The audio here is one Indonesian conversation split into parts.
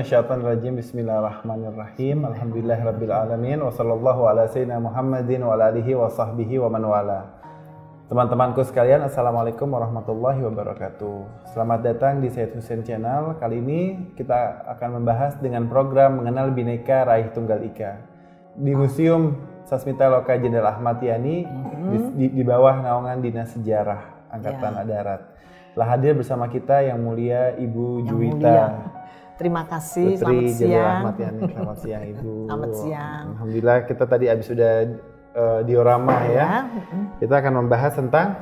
A'udzubillahiminasyaitonirrajim. Bismillahirrahmanirrahim. Alhamdulillahirabbil alamin wa sallallahu ala sayyidina Muhammadin wa ala alihi wa sahbihi wa man wala. Teman-temanku sekalian, Assalamualaikum warahmatullahi wabarakatuh. Selamat datang di Said Hussein Channel. Kali ini kita akan membahas dengan program Mengenal Bineka Raih Tunggal Ika. Di Museum Sasmita Loka Jenderal Ahmad Yani di, di, di bawah naungan Dinas Sejarah Angkatan Ya. Darat. Telah hadir bersama kita yang mulia Ibu Yang Juwita. mulia. Terima kasih. Putri Selamat siang. Ahmad Yani. Selamat siang Ibu. Selamat siang. Alhamdulillah kita tadi habis sudah eh, diorama ya. Ya. Kita akan membahas tentang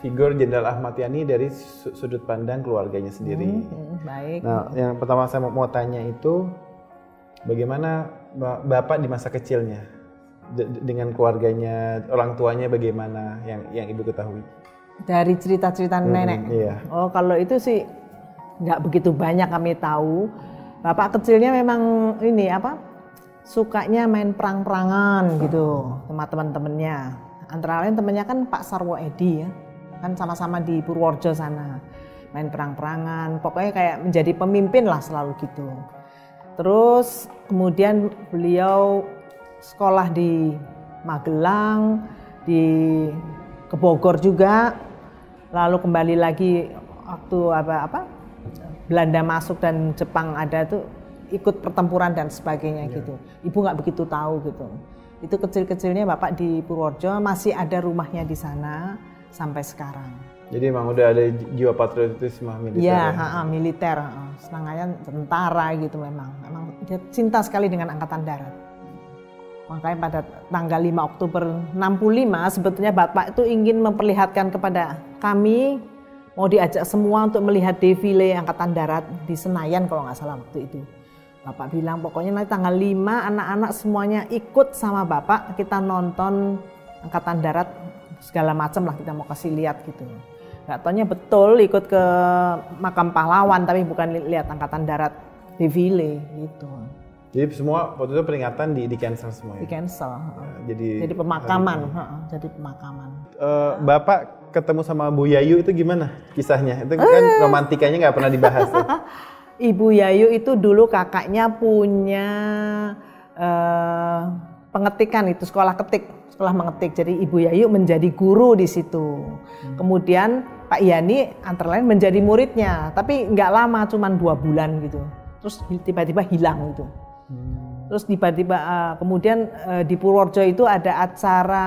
figur Jenderal Ahmad Yani dari su- sudut pandang keluarganya sendiri. Mm, baik. Nah, yang pertama saya mau, mau tanya itu bagaimana ba- Bapak di masa kecilnya dengan keluarganya, orang tuanya bagaimana yang yang Ibu ketahui? Dari cerita-cerita nenek. Iya. Oh, kalau itu sih nggak begitu banyak kami tahu. Bapak kecilnya memang ini apa? Sukanya main perang-perangan gitu sama teman-temannya. Antara lain temannya kan Pak Sarwo Edi ya. Kan sama-sama di Purworejo sana. Main perang-perangan, pokoknya kayak menjadi pemimpin lah selalu gitu. Terus kemudian beliau sekolah di Magelang, di ke Bogor juga, lalu kembali lagi waktu apa apa Belanda masuk dan Jepang ada tuh ikut pertempuran dan sebagainya gitu. Ibu nggak begitu tahu gitu. Itu kecil-kecilnya bapak di Purworejo masih ada rumahnya di sana sampai sekarang. Jadi emang udah ada ji- jiwa patriotisme militer. Iya, ya? ha-ha, militer, ha-ha. senangannya tentara gitu memang. Memang dia cinta sekali dengan angkatan darat. Makanya pada tanggal 5 Oktober 65 sebetulnya Bapak itu ingin memperlihatkan kepada kami mau diajak semua untuk melihat defile angkatan darat di Senayan kalau nggak salah waktu itu. Bapak bilang pokoknya nanti tanggal 5 anak-anak semuanya ikut sama Bapak kita nonton angkatan darat segala macam lah kita mau kasih lihat gitu. Gak taunya betul ikut ke makam pahlawan tapi bukan li- lihat angkatan darat defile gitu. Jadi semua waktu itu peringatan di di cancel semua Di ya. cancel. Jadi Jadi pemakaman, ha-ha, jadi pemakaman. Eh, Bapak ketemu sama Bu Yayu itu gimana kisahnya? Itu kan Eh. romantikanya nggak pernah dibahas ya. Ibu Yayu itu dulu kakaknya punya eh, pengetikan itu sekolah ketik, sekolah mengetik. Jadi Ibu Yayu menjadi guru di situ. Kemudian Pak Yani antara lain menjadi muridnya, tapi nggak lama, cuma dua bulan gitu. Terus tiba-tiba hilang gitu. Terus tiba-tiba eh, kemudian di Purworejo itu ada acara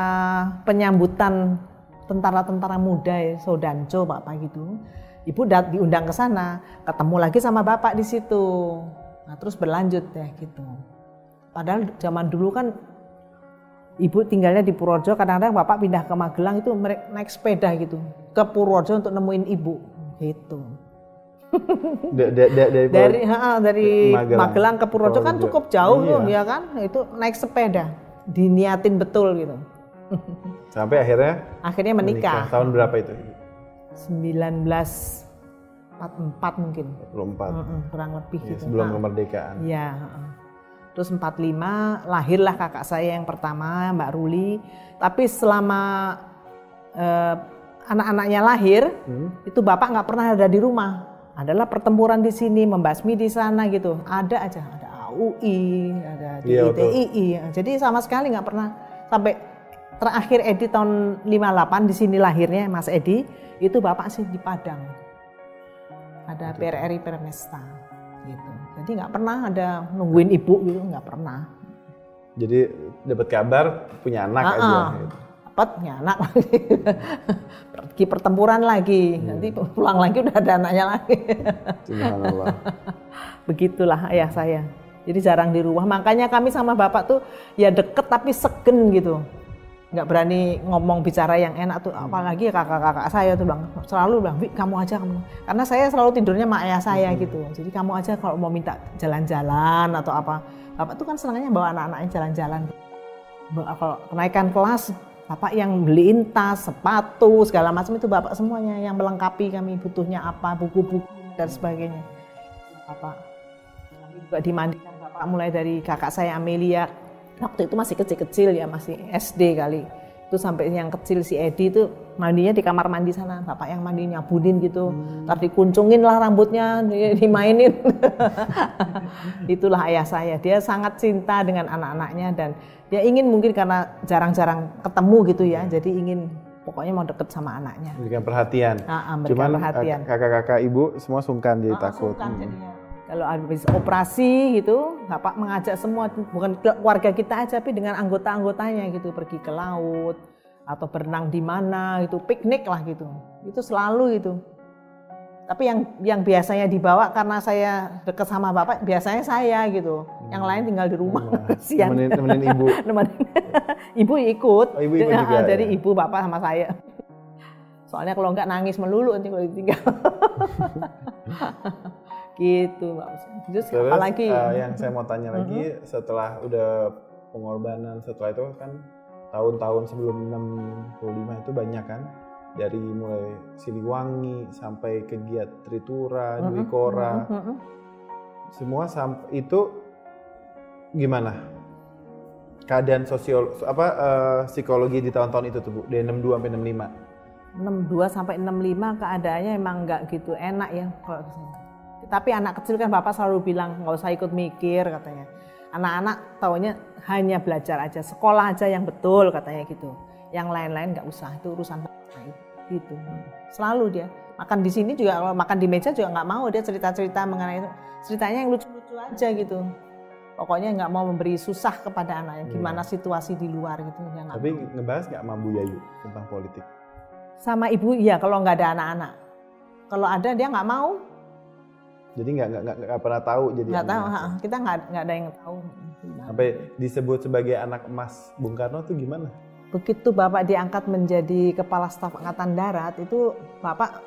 penyambutan tentara-tentara muda ya, Sodanco Bapak gitu. Ibu dat diundang ke sana, ketemu lagi sama Bapak di situ. Nah, terus berlanjut ya gitu. Padahal zaman dulu kan Ibu tinggalnya di Purworejo, kadang-kadang Bapak pindah ke Magelang itu naik sepeda gitu ke Purworejo untuk nemuin Ibu gitu. Da- da- da- dari, Dari ha, dari Magelang. Magelang. ke Purworejo kan cukup jauh tuh Iya. ya kan? Itu naik sepeda, diniatin betul gitu. sampai akhirnya Akhirnya menikah. Tahun berapa itu? 1944 mungkin. 24. Mm-mm, kurang lebih Ya, gitu. sebelum Nah, kemerdekaan. Iya. heeh. Terus 45 lahirlah kakak saya yang pertama Mbak Ruli. Tapi selama eh, anak-anaknya lahir Hmm. itu bapak nggak pernah ada di rumah. Adalah pertempuran di sini, membasmi di sana gitu. Ada aja, ada AUI, ada di betul. ITII. Jadi sama sekali nggak pernah sampai terakhir Edi tahun 58 di sini lahirnya Mas Edi itu bapak sih di Padang. Ada PRRI Permesta gitu. Jadi nggak pernah ada nungguin ibu gitu, nggak pernah. Jadi dapat kabar punya anak Ah, aja. ah. gitu. Dapat punya anak lagi. Pergi pertempuran lagi. Iya. Nanti pulang lagi udah ada anaknya lagi. Subhanallah. Begitulah ayah saya. Jadi jarang di rumah. Makanya kami sama bapak tuh ya deket tapi segen gitu. Nggak berani ngomong bicara yang enak tuh. Apalagi kakak-kakak saya tuh bilang selalu bilang, "Wi, kamu aja kamu." Karena saya selalu tidurnya sama ayah saya gitu. Jadi kamu aja kalau mau minta jalan-jalan atau apa. Bapak tuh kan senangnya bawa anak-anaknya jalan-jalan. Kalau kenaikan kelas, bapak yang beliin tas, sepatu, segala macam itu bapak semuanya yang melengkapi kami butuhnya apa, buku-buku dan sebagainya. Bapak kami juga dimandikan bapak mulai dari kakak saya Amelia waktu itu masih kecil-kecil ya masih SD kali itu sampai yang kecil si Edi itu mandinya di kamar mandi sana bapak yang mandi nyabunin gitu hmm. ntar dikuncungin lah rambutnya di- dimainin itulah ayah saya dia sangat cinta dengan anak-anaknya dan dia ingin mungkin karena jarang-jarang ketemu gitu ya jadi ingin pokoknya mau deket sama anaknya Memberikan perhatian. Ah, ah, Cuman perhatian. eh, kakak-kakak ibu semua sungkan jadi Ah, takut. sungkan Hmm. jadinya. Kalau habis operasi gitu, Bapak mengajak semua bukan keluarga kita aja, tapi dengan anggota-anggotanya gitu pergi ke laut atau berenang di mana gitu, piknik lah gitu. Itu selalu itu. Tapi yang yang biasanya dibawa karena saya dekat sama Bapak, biasanya saya gitu. Yang lain tinggal di rumah. Kasihan. Nemenin, nemenin ibu. Nemenin. ibu ikut. Oh, ibu ikut Ah, juga, Jadi ya? ibu, bapak sama saya. Soalnya kalau enggak nangis melulu nanti kalau ditinggal. Gitu, Mbak. Terus, Terus apalagi? eh, yang saya mau tanya lagi setelah udah pengorbanan setelah itu kan tahun-tahun sebelum 65 itu banyak kan dari mulai Siliwangi sampai ke Giat Tritura, Dwi Kora, semua sampai itu gimana? Keadaan sosial apa eh, psikologi di tahun-tahun itu tuh Bu, dari 62 sampai 65. 62 sampai 65 keadaannya emang nggak gitu enak ya kalau. Tapi anak kecil kan bapak selalu bilang nggak usah ikut mikir katanya. Anak-anak taunya hanya belajar aja, sekolah aja yang betul katanya gitu. Yang lain-lain nggak usah itu urusan bapak gitu. Selalu dia makan di sini juga kalau makan di meja juga nggak mau dia cerita-cerita mengenai itu. Ceritanya yang lucu-lucu aja gitu. Pokoknya nggak mau memberi susah kepada anaknya. Gimana situasi di luar gitu. Dia Tapi ngebahas nggak sama Bu Yayu tentang politik? sama ibu iya kalau nggak ada anak-anak kalau ada dia nggak mau Jadi nggak nggak nggak pernah tahu jadi nggak tahu ha, kita nggak nggak ada yang tahu. Sampai disebut sebagai anak emas Bung Karno tuh gimana? begitu bapak diangkat menjadi kepala staf angkatan darat itu bapak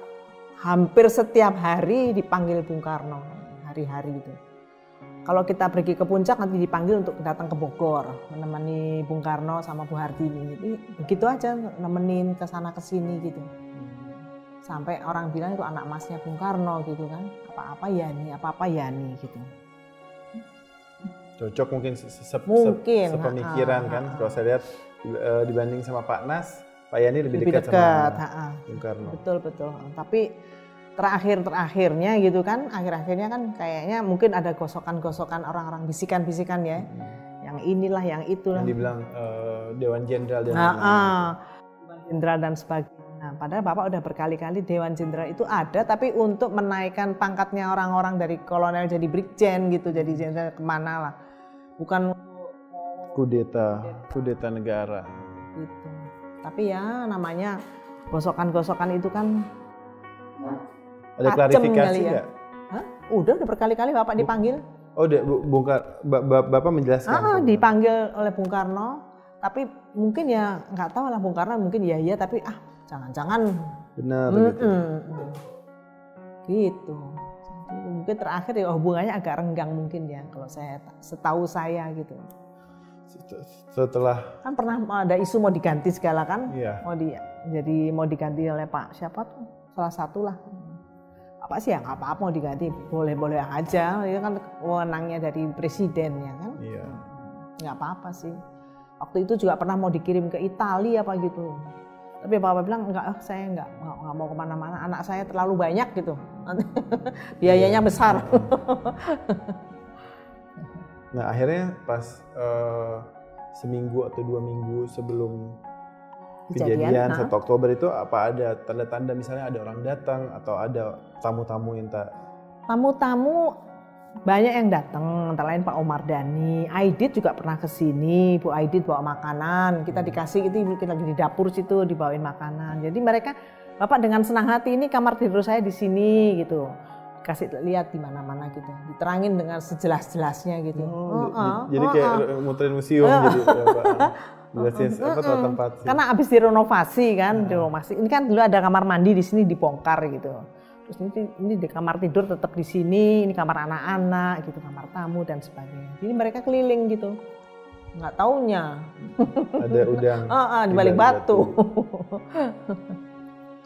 hampir setiap hari dipanggil Bung Karno hari-hari itu kalau kita pergi ke puncak nanti dipanggil untuk datang ke Bogor menemani Bung Karno sama Bu Hartini. Jadi begitu aja nemenin ke sana ke sini gitu sampai orang bilang itu anak emasnya Bung Karno gitu kan apa-apa ya nih apa-apa ya nih gitu Cocok mungkin se- se- Mungkin, sepemikiran ha, kan. ha, ha. Kalau saya lihat eh, dibanding sama Pak Nas, Pak Yani lebih, lebih dekat, dekat sama. Bung Karno. betul betul tapi terakhir terakhirnya gitu kan akhir akhirnya kan kayaknya mungkin ada gosokan-gosokan orang-orang bisikan-bisikan ya yang inilah yang itulah Yang dibilang eh, Dewan Jenderal dan Jenderal dan sebagainya. Nah, padahal Bapak udah berkali-kali Dewan Jenderal itu ada, tapi untuk menaikkan pangkatnya orang-orang dari kolonel jadi brigjen gitu, jadi jenderal ke mana lah. Bukan kudeta, kudeta negara. gitu. Tapi ya namanya gosokan-gosokan itu kan, Ada klarifikasi ya. Hah? udah udah berkali-kali Bapak dipanggil. Oh, udah, Bu- Bung Kar- Ba- Ba- Bapak menjelaskan. Ah, dipanggil oleh Bung Karno, tapi mungkin ya nggak tahu lah Bung Karno mungkin ya iya, tapi ah jangan-jangan Benar gitu. Mm-mm. Gitu. Jadi mungkin terakhir ya hubungannya agak renggang mungkin ya kalau saya setahu saya gitu. Set- Setelah Kan pernah ada isu mau diganti segala kan? Iya. Mau di jadi mau diganti oleh Pak siapa tuh? Salah satu lah. Apa sih ya nggak apa-apa mau diganti boleh-boleh aja itu kan wewenangnya dari presiden ya kan iya. nggak apa-apa sih waktu itu juga pernah mau dikirim ke Italia apa gitu tapi bapak bilang enggak ah, saya enggak nggak nggak mau ke mana-mana. Anak saya terlalu banyak gitu. Biayanya besar. Nah akhirnya pas eh, seminggu atau dua minggu sebelum Kejadian, kejadian, ha? 1 Oktober itu apa ada tanda-tanda misalnya ada orang datang atau ada tamu-tamu yang tak tamu-tamu banyak yang datang antara lain Pak Omar Dani Aidit juga pernah ke sini Bu Aidit bawa makanan kita dikasih itu kita lagi di dapur situ dibawain makanan jadi mereka Bapak dengan senang hati ini kamar tidur saya di sini gitu kasih lihat di mana-mana gitu diterangin dengan sejelas-jelasnya gitu Oh, Heeh, j- jadi kayak heeh. muterin museum jadi ya, Pak. Jelasin apa tuh tempat sih. Karena habis direnovasi kan, direnovasi. Ini kan dulu ada kamar mandi di sini dibongkar gitu. Terus ini, ini di kamar tidur tetap di sini, ini kamar anak-anak gitu, kamar tamu dan sebagainya. Jadi mereka keliling gitu. Nggak taunya. ada udang Ah, ah, di balik balik batu.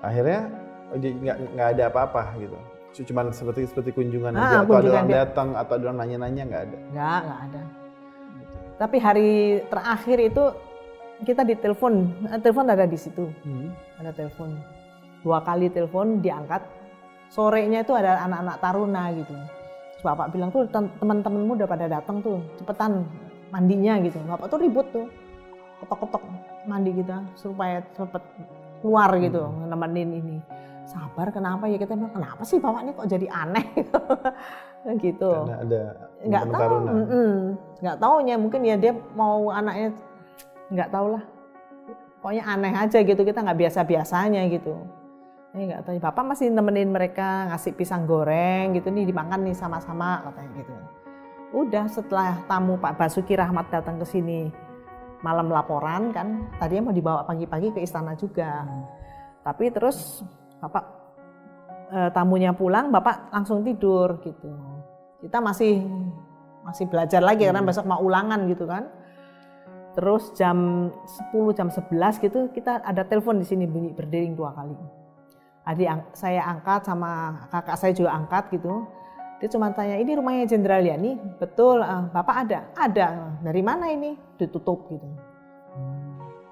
akhirnya nggak nggak ada apa-apa gitu cuman seperti seperti kunjungan Ah, aja atau ada orang datang atau ada orang nanya-nanya nggak ada Nggak, nggak ada. Tapi hari terakhir itu kita ditelepon, telepon ada di situ, hmm. ada telepon. Dua kali telepon diangkat. Sorenya itu ada anak-anak taruna gitu. Terus bapak bilang tuh teman-temanmu udah pada datang tuh, cepetan mandinya gitu. Bapak tuh ribut tuh, ketok-ketok mandi kita supaya cepet keluar gitu, hmm. nemenin ini. Sabar kenapa ya kita bilang kenapa sih bapak ini kok jadi aneh gitu. Karena ada nggak tahu, nggak taunya mungkin ya dia mau anaknya nggak tahu lah pokoknya aneh aja gitu kita nggak biasa biasanya gitu ini nggak tahu bapak masih nemenin mereka ngasih pisang goreng gitu nih dimakan nih sama-sama katanya gitu udah setelah tamu Pak Basuki Rahmat datang ke sini malam laporan kan tadinya mau dibawa pagi-pagi ke istana juga hmm. tapi terus bapak e, tamunya pulang bapak langsung tidur gitu kita masih masih belajar lagi hmm. karena besok mau ulangan gitu kan Terus jam 10 jam 11 gitu kita ada telepon di sini bunyi berdering dua kali. Adik saya angkat sama kakak saya juga angkat gitu. Dia cuma tanya, ini rumahnya Jenderal Yani? Betul, uh, Bapak ada? Ada. Dari mana ini? Ditutup gitu.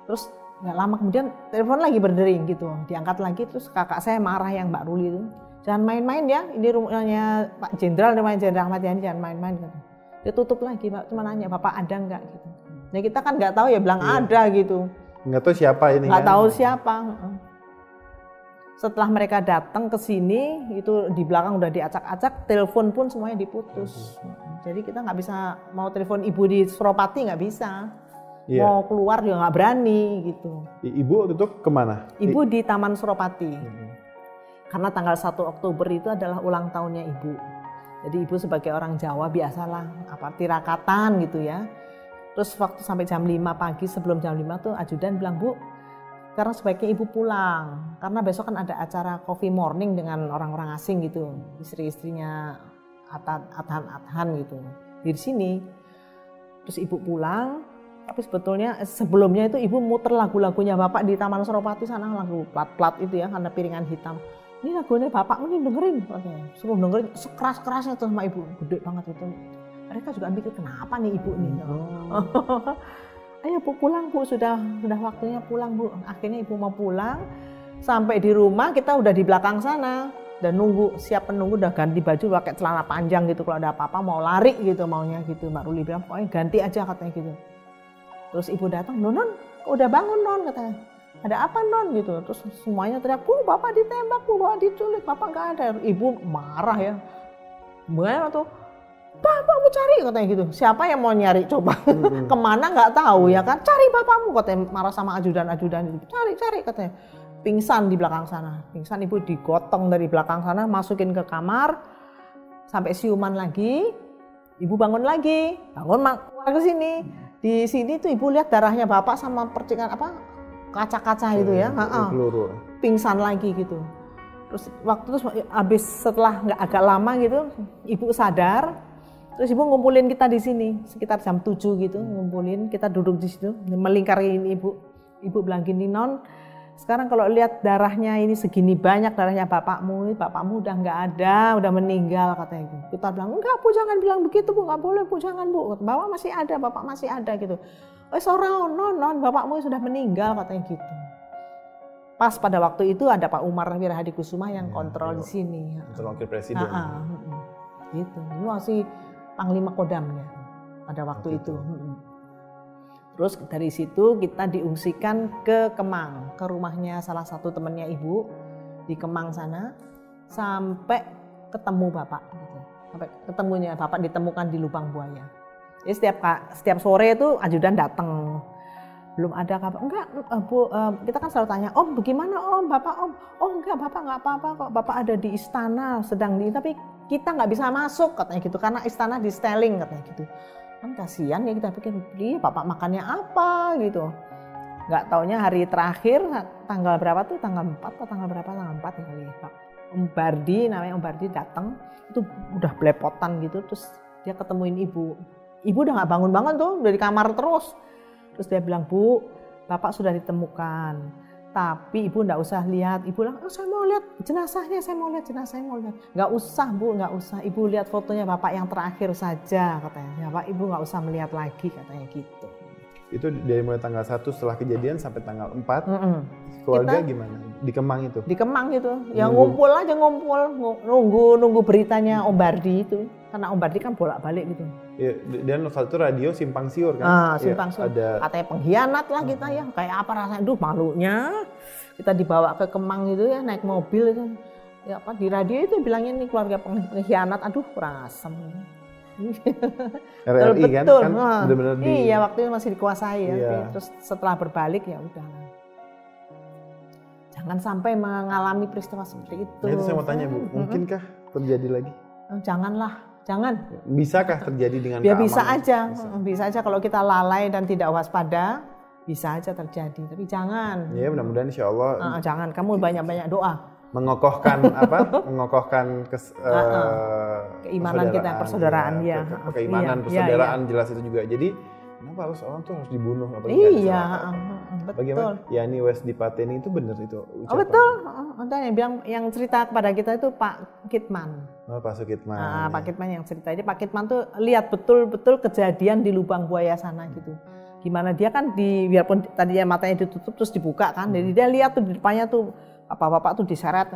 Terus nggak lama kemudian telepon lagi berdering gitu. Diangkat lagi terus kakak saya marah yang Mbak Ruli itu. Jangan main-main ya, ini rumahnya Pak Jenderal, rumahnya Jenderal Ahmad Yani, jangan main-main. Gitu. Dia tutup lagi, Pak. Cuma nanya, Bapak ada nggak gitu. Nah kita kan nggak tahu ya bilang iya. ada gitu. Nggak tahu siapa ini. Nggak kan? tahu siapa. Setelah mereka datang ke sini, itu di belakang udah diacak-acak, telepon pun semuanya diputus. Jadi kita nggak bisa mau telepon ibu di Suropati nggak bisa. Yeah. Mau keluar juga nggak berani gitu. Ibu waktu itu ke mana? Ibu di Taman Suropati. Hmm. Karena tanggal 1 Oktober itu adalah ulang tahunnya ibu. Jadi ibu sebagai orang Jawa biasalah apa tirakatan gitu ya Terus waktu sampai jam 5 pagi sebelum jam 5 tuh ajudan bilang, Bu, sekarang sebaiknya ibu pulang. Karena besok kan ada acara coffee morning dengan orang-orang asing gitu. Istri-istrinya Athan-Athan gitu. Di sini. Terus ibu pulang, tapi sebetulnya sebelumnya itu ibu muter lagu-lagunya bapak di Taman Suropati sana lagu plat-plat itu ya karena piringan hitam ini lagunya bapak ini dengerin suruh dengerin sekeras kerasnya tuh sama ibu gede banget itu mereka juga mikir kenapa nih ibu nih oh. ayo bu pulang bu. Sudah sudah waktunya pulang bu. Akhirnya ibu mau pulang. Sampai di rumah kita udah di belakang sana. Dan nunggu siap penunggu udah ganti baju pakai celana panjang gitu. Kalau ada apa-apa mau lari gitu maunya gitu. Mbak Ruli bilang pokoknya ganti aja katanya gitu. Terus ibu datang non udah bangun non? katanya. Ada apa non? gitu. Terus semuanya teriak bu bapak ditembak bu bapak diculik bapak nggak ada. Ibu marah ya. Gimana tuh bapakmu cari katanya gitu. Siapa yang mau nyari? Coba. Hmm. ke mana? Nggak tahu ya kan? Cari bapakmu katanya. Marah sama ajudan-ajudan itu. Cari cari katanya. Pingsan di belakang sana. Pingsan ibu digotong dari belakang sana masukin ke kamar. Sampai siuman lagi. Ibu bangun lagi. Bangun keluar ke sini. Di sini tuh ibu lihat darahnya bapak sama percikan apa kaca-kaca itu ya. Pingsan lagi gitu. Terus waktu terus habis setelah nggak agak lama gitu ibu sadar Terus ibu ngumpulin kita di sini sekitar jam 7 gitu ngumpulin kita duduk di situ melingkari ini ibu. Ibu bilang gini non, sekarang kalau lihat darahnya ini segini banyak darahnya bapakmu, bapakmu udah nggak ada, udah meninggal katanya ibu. Kita bilang enggak bu jangan bilang begitu bu, nggak boleh bu jangan bu. Bapak masih ada, bapak masih ada gitu. Eh seorang non non bapakmu sudah meninggal katanya gitu. Pas pada waktu itu ada Pak Umar Wirahadi Kusuma yang iya, kontrol ya, di sini. Kontrol wakil presiden. Nah, gitu. Ini masih panglima kodamnya pada waktu itu. Terus dari situ kita diungsikan ke Kemang, ke rumahnya salah satu temannya ibu di Kemang sana, sampai ketemu bapak. Gitu. Sampai ketemunya bapak ditemukan di lubang buaya. Jadi setiap setiap sore itu ajudan datang belum ada kabar enggak uh, bu uh, kita kan selalu tanya om bagaimana om bapak om oh enggak bapak enggak apa-apa kok bapak ada di istana sedang di tapi kita nggak bisa masuk katanya gitu. Karena istana di styling katanya gitu. Kan kasihan ya kita pikir iya bapak makannya apa? gitu. Nggak taunya hari terakhir tanggal berapa tuh? Tanggal 4 atau tanggal berapa? Tanggal 4 ya kali ya Pak. Om Bardi namanya Om Bardi datang itu udah belepotan gitu. Terus dia ketemuin ibu. Ibu udah nggak bangun-bangun tuh dari kamar terus. Terus dia bilang, Bu, Bapak sudah ditemukan. Tapi ibu nggak usah lihat. Ibu bilang, oh, saya mau lihat jenazahnya, saya mau lihat jenazahnya, mau lihat. Nggak usah bu, nggak usah. Ibu lihat fotonya bapak yang terakhir saja katanya. Ya pak, ibu nggak usah melihat lagi katanya gitu. itu dari mulai tanggal 1 setelah kejadian sampai tanggal 4 Mm-mm. keluarga Kita- gimana di Kemang itu Di Kemang itu, ya Nunggu. ngumpul aja ngumpul, ngu- nunggu nunggu beritanya Om Bardi itu. Karena Om Bardi kan bolak-balik gitu. Ya, dan waktu itu radio simpang siur kan Ah, Ya, simpang siur. ada Katanya pengkhianat lah kita ya. Kayak apa rasanya? Duh malunya. Kita dibawa ke Kemang itu ya naik mobil itu. Ya apa di radio itu bilangnya ini keluarga peng- pengkhianat. Aduh kurang asem. RRI kan betul. kan Nah, benar-benar di Iya waktu itu masih dikuasai ya. Iya. Terus setelah berbalik ya udah. Jangan sampai mengalami peristiwa seperti itu. Nah, itu saya mau tanya bu Mm-mm. mungkinkah terjadi lagi Janganlah, jangan. bisakah terjadi dengan Biar bisa aja, Bisa. bisa. aja kalau kita lalai dan tidak waspada, bisa aja terjadi. Tapi jangan, ya mudah-mudahan insya Allah Ah, jangan. Kamu banyak-banyak doa. mengokohkan apa mengokohkan kes, ah. eh, Keimanan kita, persaudaraan, ya. ke- ke- keimanan Iya, persaudaraan jelas itu juga jadi kenapa harus orang tuh harus dibunuh apalagi Iya, betul. bagaimana Yani West di Pateni itu benar itu Oh ucapan betul, Ah, ada yang bilang yang cerita kepada kita itu Pak Kitman. oh, Pak Sukitman Ah, ya. Pak Kitman yang cerita. Jadi Pak Kitman tuh lihat betul-betul kejadian di lubang buaya sana gitu. Gimana dia kan di biarpun tadinya matanya ditutup terus dibuka kan. Jadi dia lihat tuh di depannya tuh bapak-bapak tuh diseret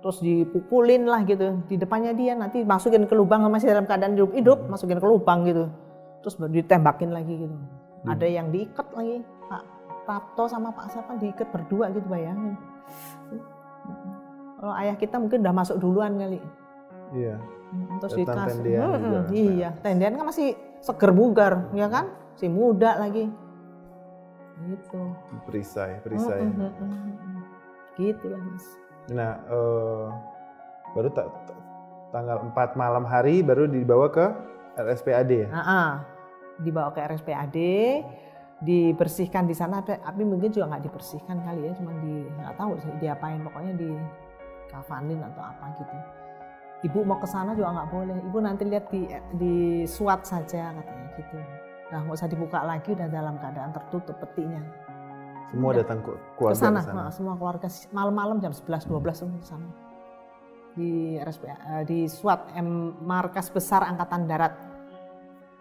terus dipukulin lah gitu di depannya dia nanti masukin ke lubang masih dalam keadaan hidup hidup masukin ke lubang gitu terus baru ditembakin lagi gitu. Ada yang diikat lagi. Pak Prapto sama Pak siapa diikat berdua gitu bayangin. Kalau ayah kita mungkin udah masuk duluan kali. Iya. Hmm, terus dikasih tendean Hmm, juga. hmm, iya tendean kan masih seger bugar ya kan? Si muda lagi. Gitu. Perisai perisai. Hmm, hmm, hmm, hmm, hmm. gitu lah mas. Nah eh, baru ta- ta- tanggal 4 malam hari baru dibawa ke RSPAD ya Ah, ah. Dibawa ke RSPAD dibersihkan di sana tapi mungkin juga nggak dibersihkan kali ya cuma di nggak tahu sih diapain pokoknya di kafanin atau apa gitu. Ibu mau ke sana juga nggak boleh ibu nanti lihat di di SWAT saja katanya gitu. Nah nggak usah dibuka lagi udah dalam keadaan tertutup petinya. Semua datang ke ke keluarga sana ke sana. semua keluarga malam-malam jam 11 12 semua ke sana. Di RSPA eh, di SWAT M markas besar angkatan darat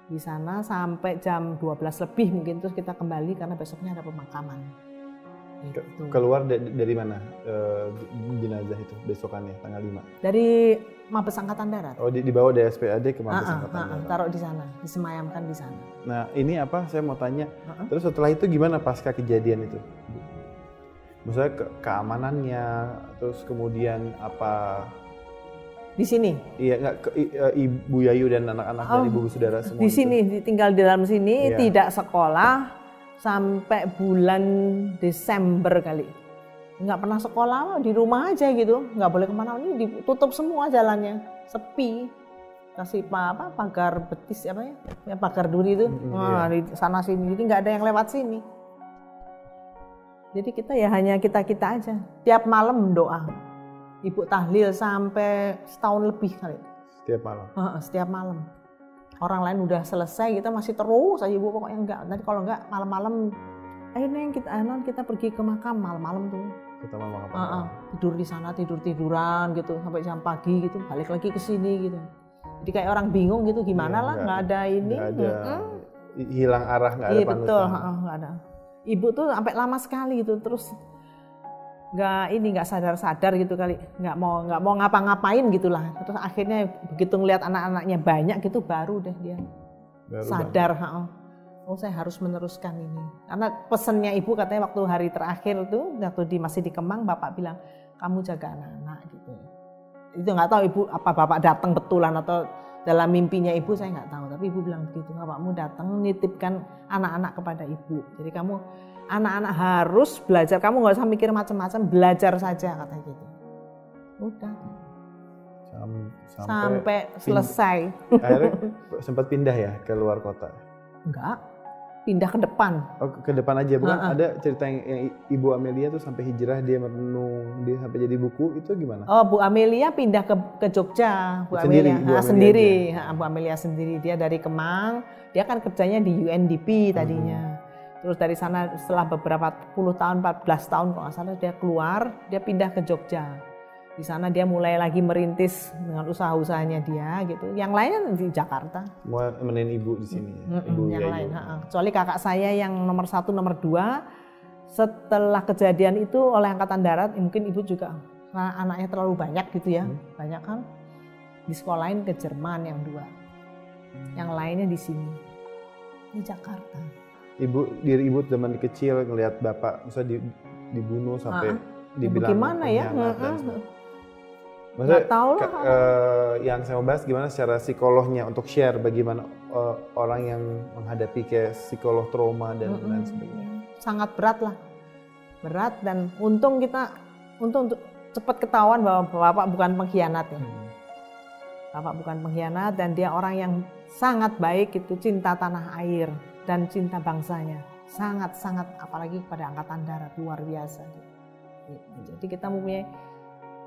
di sana sampai jam 12 lebih mungkin terus kita kembali karena besoknya ada pemakaman gitu. keluar da- dari mana eh, jenazah itu besokannya tanggal 5 dari Mabes Angkatan Darat oh di- dibawa dari SPAD ke Ah, Mabes ah, Angkatan ah, ah, Darat. taruh di sana disemayamkan di sana Nah ini apa? Saya mau tanya. Ah, ah. Terus setelah itu gimana pasca kejadian itu? Misalnya ke keamanannya, terus kemudian apa? Di sini? Iya nggak ke eh, Ibu Yayu dan anak-anak dan Oh, ibu saudara semua. di itu? sini di- tinggal di dalam sini Iya. tidak sekolah sampai bulan Desember kali. Nggak pernah sekolah di rumah aja gitu. Nggak boleh ke mana ini ditutup semua jalannya. Sepi. Kasih pa- apa pagar betis apa ya, ya pagar duri itu. Mm-mm, Nah, di sana sini. Jadi nggak ada yang lewat sini. Jadi kita ya hanya kita kita aja. Tiap malam doa ibu tahlil sampai setahun lebih kali Setiap malam. Setiap malam. Orang lain udah selesai, kita masih terus aja ibu pokoknya enggak. Nanti kalau enggak malam-malam, ayo neng kita, ayo, Non, kita pergi ke makam malam-malam tuh. Kita malam apa? Heeh, tidur di sana tidur tiduran gitu sampai jam pagi gitu, balik lagi ke sini gitu. Jadi kayak orang bingung gitu gimana Iya, lah nggak- ada ini. Ada hi- hilang arah, nggak ada Iya panutan. betul, nggak ada. Ibu tuh sampai lama sekali gitu terus nggak ini nggak sadar-sadar gitu kali. Nggak mau nggak mau ngapa-ngapain gitulah. Terus akhirnya begitu ngelihat anak-anaknya banyak gitu baru deh dia Baru sadar heeh. oh saya harus meneruskan ini. Karena pesennya ibu katanya waktu hari terakhir tuh waktu di masih di Kemang bapak bilang kamu jaga anak-anak gitu. Itu nggak tahu ibu apa bapak datang betulan atau dalam mimpinya ibu saya nggak tahu. Tapi ibu bilang begitu bapakmu datang nitipkan anak-anak kepada ibu. Jadi kamu anak-anak harus belajar kamu nggak usah mikir macam-macam belajar saja katanya gitu udah Sam- sampai, sampai selesai akhirnya sempat pindah ya ke luar kota. enggak pindah ke depan Oh, ke- depan aja bukan Heeh. ada cerita yang, yang Ibu Amelia tuh sampai hijrah dia merenung dia sampai jadi buku itu gimana? Oh, Bu Amelia pindah ke ke Jogja. Bu Sendiri, Amelia, Bu Ah, Amelia sendiri. Ha, Bu Amelia sendiri. Dia dari Kemang. Dia kan kerjanya di UNDP tadinya. Hmm. Terus dari sana setelah beberapa puluh tahun, 14 tahun kalau nggak salah dia keluar, dia pindah ke Jogja. Di sana dia mulai lagi merintis dengan usaha-usahanya dia gitu. Yang lainnya di Jakarta. Mau nemenin ibu di sini. ya? Mm-mm, Ibu yang Yayu. lain. ha-ha. Kecuali kakak saya yang nomor satu, nomor dua. Setelah kejadian itu oleh Angkatan Darat, mungkin ibu juga karena anaknya terlalu banyak gitu ya, Hmm. banyak kan. Di sekolahin ke Jerman yang dua, yang lainnya di sini di Jakarta. Ibu diri ibu zaman kecil ngelihat bapak bisa di, dibunuh sampai Ya, dibilang Bagaimana ya? Maksudnya, Nggak tahu lah. eh, yang saya mau bahas gimana secara psikolognya untuk share bagaimana eh, orang yang menghadapi kayak psikolog trauma dan Mm-mm. lain sebagainya. sangat berat lah berat dan untung kita untung untuk cepat ketahuan bahwa bapak bukan pengkhianat ya bapak bukan pengkhianat dan dia orang yang sangat baik itu cinta tanah air dan cinta bangsanya sangat sangat apalagi kepada angkatan darat luar biasa gitu. jadi kita mempunyai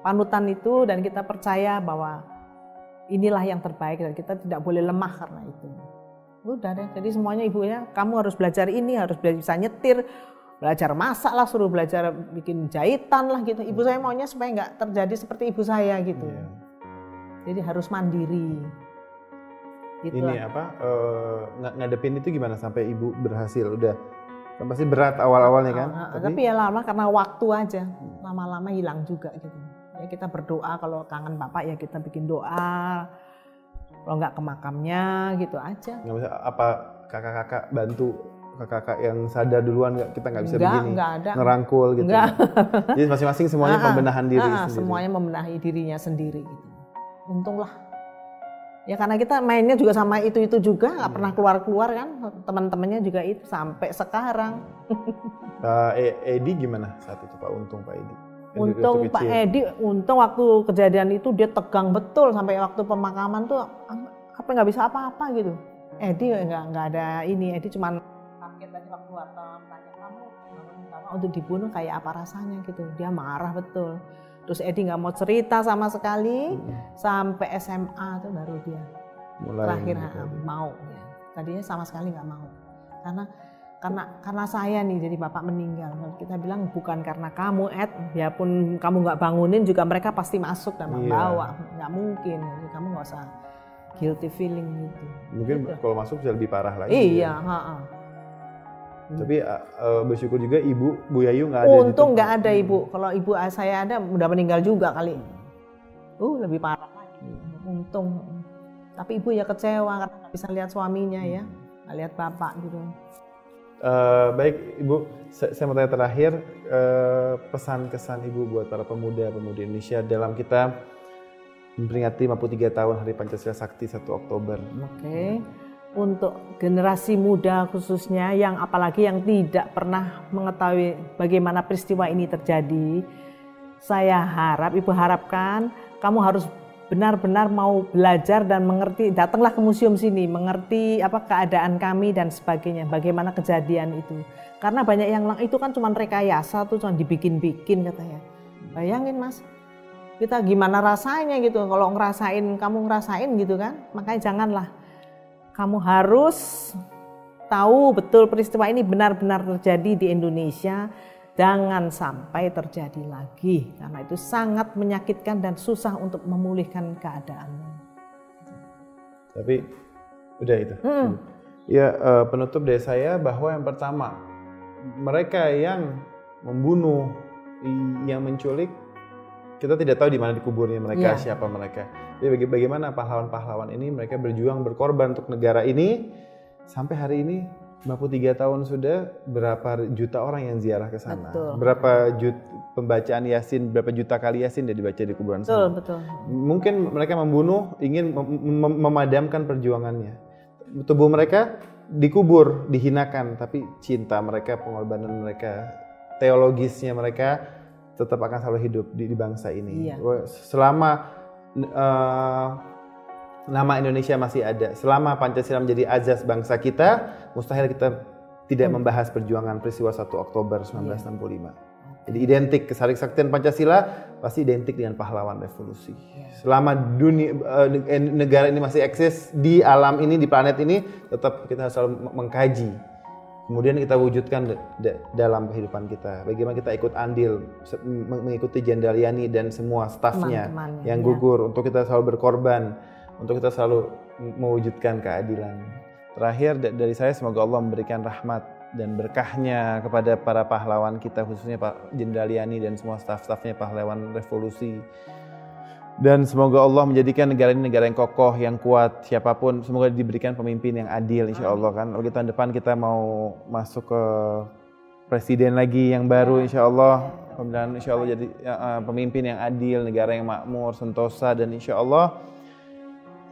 panutan itu dan kita percaya bahwa inilah yang terbaik dan kita tidak boleh lemah karena itu. Udah deh jadi semuanya ibunya kamu harus belajar ini harus belajar bisa nyetir belajar masak lah suruh belajar bikin jahitan lah gitu. Ibu saya maunya supaya nggak terjadi seperti ibu saya gitu. Iya. jadi harus mandiri gitu Ini apa ng- ngadepin itu gimana sampai ibu berhasil udah kan pasti berat awal-awalnya kan Ah, ah, tapi ya lama karena waktu aja lama-lama hilang juga gitu ya kita berdoa kalau kangen bapak ya kita bikin doa kalau nggak ke makamnya gitu aja nggak bisa apa kakak-kakak bantu kakak-kakak yang sadar duluan nggak kita nggak bisa Nggak, begini nggak ada. ngerangkul gitu Nggak. jadi masing-masing semuanya Ah, ah. pembenahan diri Ah, sendiri semuanya membenahi dirinya sendiri gitu. Untunglah. Ya karena kita mainnya juga sama itu-itu juga, nggak Hmm. pernah keluar-keluar kan. Teman-temannya juga itu sampai sekarang. Pak E- Edi gimana saat itu Pak Untung Pak Edi Untung Pak. Edi, untung waktu kejadian itu dia tegang betul sampai waktu pemakaman tuh apa nggak bisa apa-apa gitu. Edi nggak nggak ada ini, Edi cuma kaget aja waktu tanya kamu untuk dibunuh kayak apa rasanya gitu. Dia marah betul. Terus Edi nggak mau cerita sama sekali sampai SMA tuh baru dia mulai terakhir gitu. mau ya. Tadinya sama sekali nggak mau karena karena karena saya nih jadi bapak meninggal kita bilang bukan karena kamu Ed biarpun kamu nggak bangunin juga mereka pasti masuk dan Iya. membawa nggak mungkin jadi kamu nggak usah guilty feeling gitu mungkin Gitu. kalau masuk bisa lebih parah lagi iya ya. ha, ha. Tapi uh, uh, bersyukur juga ibu Bu Yayu nggak ada untung nggak ada ibu. Kalau ibu saya ada udah meninggal juga kali. Uh lebih parah lagi. Untung. Tapi ibu ya kecewa karena nggak bisa lihat suaminya ya. Nggak lihat bapak gitu. Eh, baik Ibu, saya, saya mau tanya terakhir eh, pesan kesan Ibu buat para pemuda-pemudi Indonesia dalam kita memperingati 53 tahun Hari Pancasila Sakti 1 Oktober. Oke. Untuk generasi muda khususnya yang apalagi yang tidak pernah mengetahui bagaimana peristiwa ini terjadi, saya harap, Ibu harapkan kamu harus benar-benar mau belajar dan mengerti, datanglah ke museum sini, mengerti apa keadaan kami dan sebagainya, bagaimana kejadian itu. Karena banyak yang itu kan cuma rekayasa tuh cuma dibikin-bikin katanya. Bayangin Mas, kita gimana rasanya gitu kalau ngerasain kamu ngerasain gitu kan makanya janganlah kamu harus tahu betul peristiwa ini benar-benar terjadi di Indonesia jangan sampai terjadi lagi karena itu sangat menyakitkan dan susah untuk memulihkan keadaanmu Tapi udah itu. Hmm. Ya eh, penutup dari saya bahwa yang pertama mereka yang membunuh, yang menculik, kita tidak tahu di mana dikuburnya mereka, Iya. siapa mereka. Jadi baga- bagaimana pahlawan-pahlawan ini mereka berjuang berkorban untuk negara ini sampai hari ini 53 tahun sudah berapa juta orang yang ziarah ke sana. Betul. Berapa jut pembacaan Yasin, berapa juta kali Yasin dia dibaca di kuburan betul sana. betul Mungkin mereka membunuh ingin mem- mem- memadamkan perjuangannya. Tubuh mereka dikubur, dihinakan, tapi cinta mereka, pengorbanan mereka, teologisnya mereka tetap akan selalu hidup di, di bangsa ini. Iya. Selama eh, nama Indonesia masih ada, selama Pancasila menjadi azas bangsa kita, mustahil kita tidak membahas perjuangan peristiwa 1 Oktober 1965. Jadi identik kesarik saktian Pancasila pasti identik dengan pahlawan revolusi. Selama dunia eh, negara ini masih eksis di alam ini di planet ini tetap kita harus selalu mengkaji kemudian kita wujudkan dalam kehidupan kita. Bagaimana kita ikut andil mengikuti Jenderal Yani dan semua stafnya yang ya. gugur untuk kita selalu berkorban, untuk kita selalu mewujudkan keadilan. Terakhir dari saya semoga Allah memberikan rahmat dan berkahnya kepada para pahlawan kita khususnya Pak Jenderal Yani dan semua staf-stafnya pahlawan revolusi dan semoga Allah menjadikan negara ini negara yang kokoh, yang kuat, siapa pun. Semoga diberikan pemimpin yang adil, insya Allah kan. Lagi tahun depan kita mau masuk ke presiden lagi yang baru, insya Allah. Kemudian insya Allah jadi uh, pemimpin yang adil, negara yang makmur, sentosa, dan insya Allah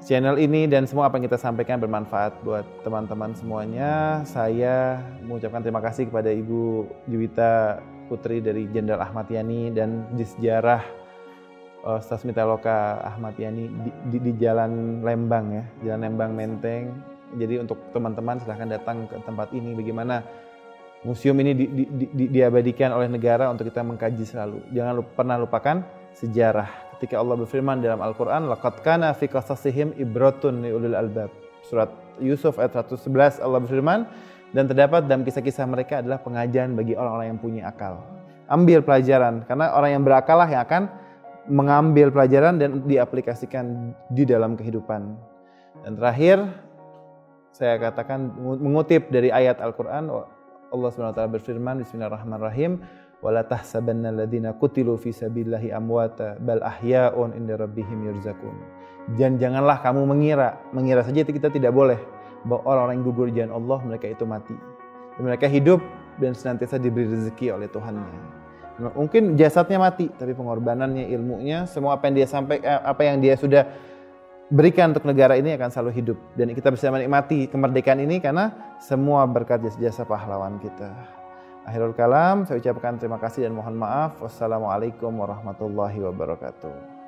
channel ini dan semua apa yang kita sampaikan bermanfaat buat teman-teman semuanya. Saya mengucapkan terima kasih kepada Ibu Juwita Putri dari Jenderal Ahmad Yani dan di sejarah eh, Stas Mitaloka Ahmad Yani di, di, di Jalan Lembang ya, Jalan Lembang Menteng. Jadi untuk teman-teman silahkan datang ke tempat ini. Bagaimana museum ini di, di, di, diabadikan oleh negara untuk kita mengkaji selalu. Jangan lupa, pernah lupakan sejarah. Ketika Allah berfirman dalam Al-Quran, Laqad kana fi qasasihim ibratun ulil albab. Surat Yusuf ayat 111 Allah berfirman, dan terdapat dalam kisah-kisah mereka adalah pengajaran bagi orang-orang yang punya akal. Ambil pelajaran, karena orang yang berakal lah yang akan mengambil pelajaran dan diaplikasikan di dalam kehidupan. Dan terakhir, saya katakan mengutip dari ayat Al-Quran, Allah SWT berfirman, Bismillahirrahmanirrahim, وَلَا تَحْسَبَنَّ الَّذِينَ قُتِلُوا فِي سَبِيلِ اللَّهِ أَمْوَاتًا بَلْ أَحْيَاءٌ إِنَّ رَبِّهِمْ يُرْزَقُونَ Dan janganlah kamu mengira, mengira saja kita tidak boleh bahwa orang-orang yang gugur jalan Allah mereka itu mati. Mereka hidup dan senantiasa diberi rezeki oleh Tuhannya. Mungkin jasadnya mati, tapi pengorbanannya, ilmunya, semua apa yang dia sampai, eh, apa yang dia sudah berikan untuk negara ini akan selalu hidup. Dan kita bisa menikmati kemerdekaan ini karena semua berkat jasa-jasa pahlawan kita. Akhirul kalam, saya ucapkan terima kasih dan mohon maaf. Wassalamualaikum warahmatullahi wabarakatuh.